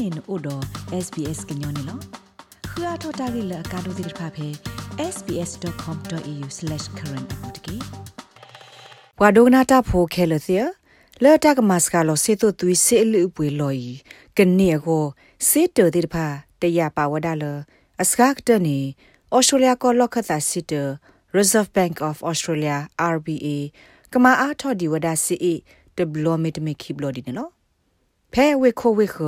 နေနို့တော့ SBS ကညောနေလောခရထတာဂိလကာဒိုဒိဖာဖေ sbs.com.au/current အပူတကေဘွာဒိုနာတာဖိုခဲလစီလဲတာကမတ်စကလောစေတုသွေးစေလူပွေလော်ဤကနေကိုစေတဒိဖာတရပါဝဒါလအစကတ်တနေဩစတြေးလျကလော့ခတာစီတ Reserve Bank of Australia RBA ကမာအားထော်ဒီဝဒါစီအဒဘလမီတမီခိဘလော်ဒီနော်ဖဲဝေခိုဝေခ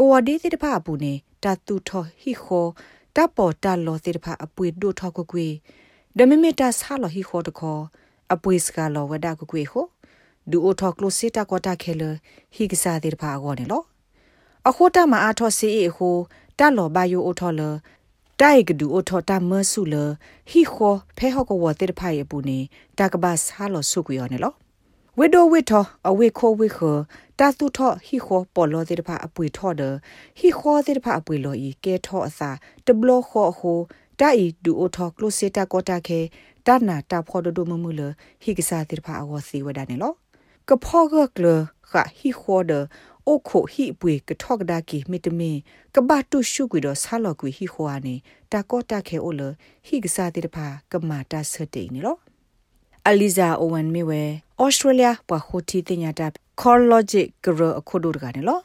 ကိုဝဒီတိတဖာပူနေတာတူထောဟီခိုတပေါ်တလောတိတဖာအပွေဒိုထောကွကွေဒမီမီတာဆာလောဟီခိုတခောအပွေစကလောဝဒါကွကွေဟိုဒူအိုထောကလိုစီတာကောတာခဲလဟီကစားတိတဖာအောနေလောအခိုတာမအားထောစီအဟိုတလောဘယိုအိုထောလတိုက်ကဒူအိုထောတာမဆူလဟီခိုဖဲဟောကဝတိတဖာရပူနေတာကဘာဆာလောဆုကွေယောနေလော ဝိဒိုဝိထောအဝိခိုဝိခတာတုထောဟီခိုပေါ်လောတဲ့ဖာအပွေထောဒဟီခိုတဲ့ဖာအပွေလောဤကဲထောအစာတဘလခောဟိုတာဤဒူအိုထောကလိုစီတာကောတာခဲတာနာတာဖော်ဒိုမမူလဟီကစားတဲ့ဖာအဝစီဝဒနေလောကဖောကကလခဟီခိုဒအိုခိုဟီပွေကထောကဒါကီမီတမင်ကဘတ်တုရှုကွေတော့ဆာလောကွေဟီခိုအာနေတာကောတာခဲအိုလဟီကစားတဲ့ဖာကမာတာဆတ်တေနေလော အလီဇာအိုဝန်မီဝဲဩစတြေးလျပခိုတီတင်ညာတာ CoreLogic ကရအခုဒိုတကနေလော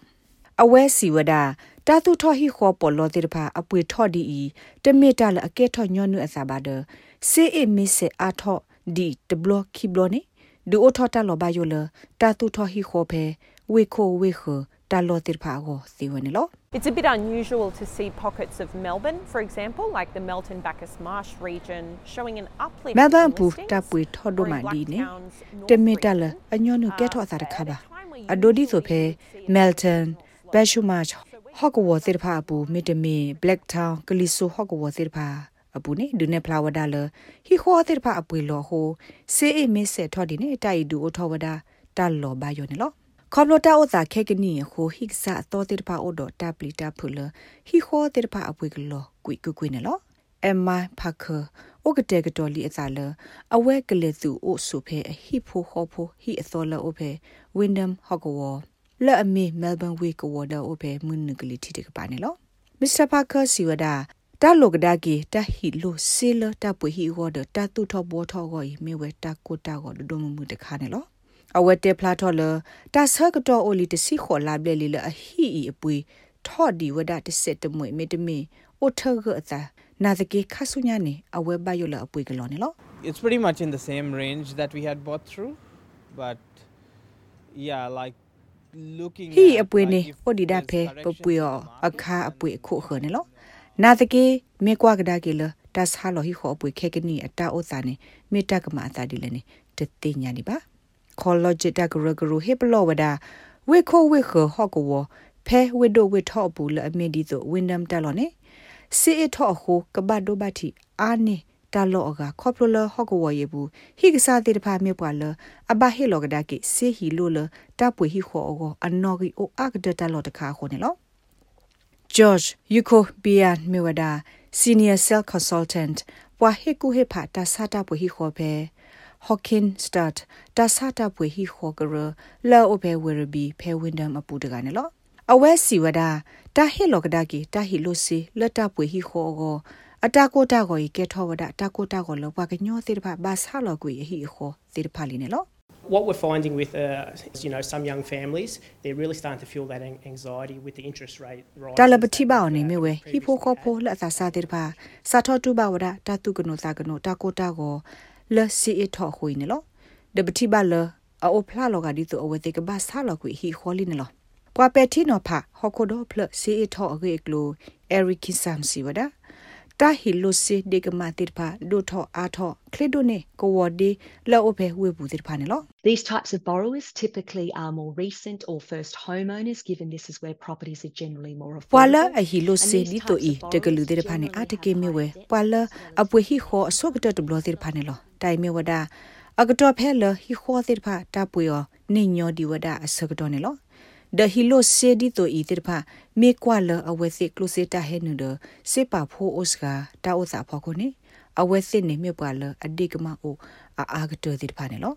အဝဲစီဝဒတာသူထော်ဟီခေါ်ပေါ်လောတိတဖာအပွေထော့ဒီဤတမီတာလအကဲထော့ညွနုအစာပါဒစေအမီစေအာထော့ဒီတဘလခိဘလနေဒူအိုထော့တာလောဘယိုလတာသူထော်ဟီခေါ်ဖဲဝေခိုဝေခတာလောတိဖာကိုစီဝနေလော It's a bit unusual to see pockets of Melbourne, for example, like the Melton Bacchus Marsh region, showing an uplift Melbourne in pu listings, ta pui thodo or in ma di ne Blacktown's North te me ta la region. anyo nu ke Uh, tho sa da at kha a ba time where adodi so usually phe you would see a Melton slow Bashumach Hokwo sir pha pu mitame Blacktown Kaliso Hokwo sir pha အပူနေဒုနေဖလာဝဒါလဟီခေါ်တဲ့ဖာအပွေလောဟိုစေအမစ်ဆက်ထော်ဒီနေတိုင်ဒူအထောဝဒါတလောဘယောနေလော ခေါပလိုတာဥသာခဲကနီဟိုဟိကစာတော်တဲ့ဖာအိုဒတာပလီတာဖူလဟီခေါ်တဲ့ဖာအပွေကလောကွိကွကွနေလောအမ်မိုင်ဖခအိုကတဲ့ကတော်လီအစာလအဝဲကလေးသူအိုဆုဖဲအဟိဖိုခေါဖိုဟိအသောလအိုဖဲဝင်းဒမ်ဟော့ကဝါလဲ့အမီမဲလ်ဘန်ဝေကဝဒါအိုဖဲမွန်းနကလီတီတကပါနေလောမစ္စတာပါကာစီဝဒါတာလိုကဒါကီတာဟီလိုဆေလတာပွေဟီဝဒတာတူထောဘောထောကိုမေဝဲတာကိုတာကိုဒိုမမှုတခါနေလော အဝဲတေဖလာထော်လတာဆကတော်အိုလီတစီခေါ်လာဘလေလီလအဟီအီအပွေထော်ဒီဝဒတစစ်တမွေမေတမီအိုထဂအသာနာဇကေခဆုညာနေအဝဲဘယိုလအပွေကလောနေလော it's pretty much in the same range that we had bought through but yeah like looking ဟီ at, အပွေနေ like, if အိုဒီဒါ there's ဖေပ corrections ပွေ in ရ the အခါ market, အပွေခုခနေလောနာဇကေမေကွာကဒါကေလဒါဆာလောဟီခေါ်အပွေခဲကနီအတာဥစာနေမေတကမအတာဒီလနေတတိညာနေပါ college တကရဂရဟေပလောဝဒါဝေခိုဝေခဟော့ကောဖဲဝေဒိုဝေထော့ဘူးလအမေဒီဆိုဝင်းဒမ်တလောနေစီအထော့ဟိုကဘတ်ဒိုဘတ်တီအာနေတာလောအကခေါပလဟော့ကောယေဘူးဟိကစားတဲ့ဖာမြေပွာလအဘဟေလောကဒါကိစေဟီလိုလတပွေဟီခေါ်အောအနော်ဂီအိုအကဒတလောတခါခုန်နော် George Yuko Bian Mewada Senior Cell Consultant ပွာဟေကူဟေဖာတာစာတာပွေဟီခေါ်ပဲ Hawkin Start တာစာတာပွေဟီခေါ်ကရလာအိုပဲဝရဘီဖဲဝင်းဒမ်အပူတကနေလောအဝဲစီဝဒတာဟေလောကဒါကီတာဟီလိုစီလတ်တာပွေဟီခေါ်အောအတာကိုတာကိုကဲထောဝဒတာကိုတာကိုလောပွားကညောသေးတဖဘာဆာလောကွေဟီခေါ်သေးတဖလီနေလော What we're finding with, uh, you know, some young families, they're really starting to feel that an- anxiety with the interest rate rise. တာလပတိပါအောင်နေမြဝဲဟီဖိုခေါဖိုလက်သာစာတဲ့ပါစာထောတူပါဝဒတာ တုကနောတာကနောတာကိုတာကိုလက်စီအထောခွေနေလောဒပတိပါလအိုဖလာလောကဒီတူအဝတေကဘာဆာလောကွေဟီခေါ်လီနေလောပွာပက်တီနောဖာဟခိုဒိုဖလစီအထောအဂေကလိုအရီကီဆမ်စီဝဒါ တာဟီလိုစီဒေကမာတိဖာဒိုထောအာထောခလီဒိုနေကိုဝဒီလောအဖေဝေဘူးတိဖာနေလော These types of borrowers typically are more recent or first homeowners, given this is where properties are generally more ပွာ affordable. လာအဟီလိုစေဒီတိုဤတကလူတဲ့ဖာနေအတကေမြဝဲပွာလာအပွေဟီခေါ်အစောကတတဘလတဲ့ဖာနေလောတိုင်မြဝဒါအကတော်ဖဲလဟီခေါ်တဲ့ဖာတပွေယောနေညောဒီဝ ဒါအစကတော်နေလောဒဟီလိုစေဒီတိုဤတဲ့ဖာမေကွာလအဝဲစစ်ကလုစေတာဟဲနုဒစေပါဖိုအိုစကတာဥစာဖော်ခုနေအဝဲစစ်နေမြပွာလအဒီကမအိုအာအာကတော်တဲ့ဖာနေလော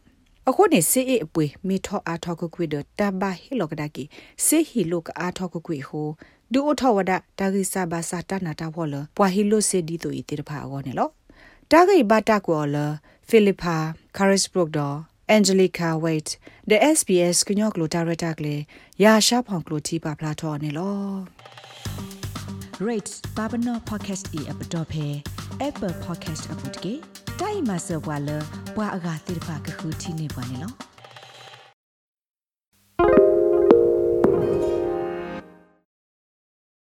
အခုနေစေအအပွေမိထောအားထောက်ကွကွေဒတဘာဟီလောကဒါကီစေဟီလောကအားထောက်ကွကွေဟိုဒူအထောဝဒတာဂိစာဘာစာတနာတာဘောလပွာဟီလိုစေဒီတိုဤတေတဖာအောနေလောတာဂိဘတာကောလဖိလစ်ပါကာရစ်ဘရုတ်ဒေါ် Angelica Wait the SBS ကညော့ကလိုဒါရက်တာကလေရာရှာဖောင်ကလိုတီပါဖလာထောနေလော rate babano podcast e app dot phe apple podcast app တကေတိုင်မဆောဘွာလဘွာအဂါတိဖာကခုတီနေပါနေလော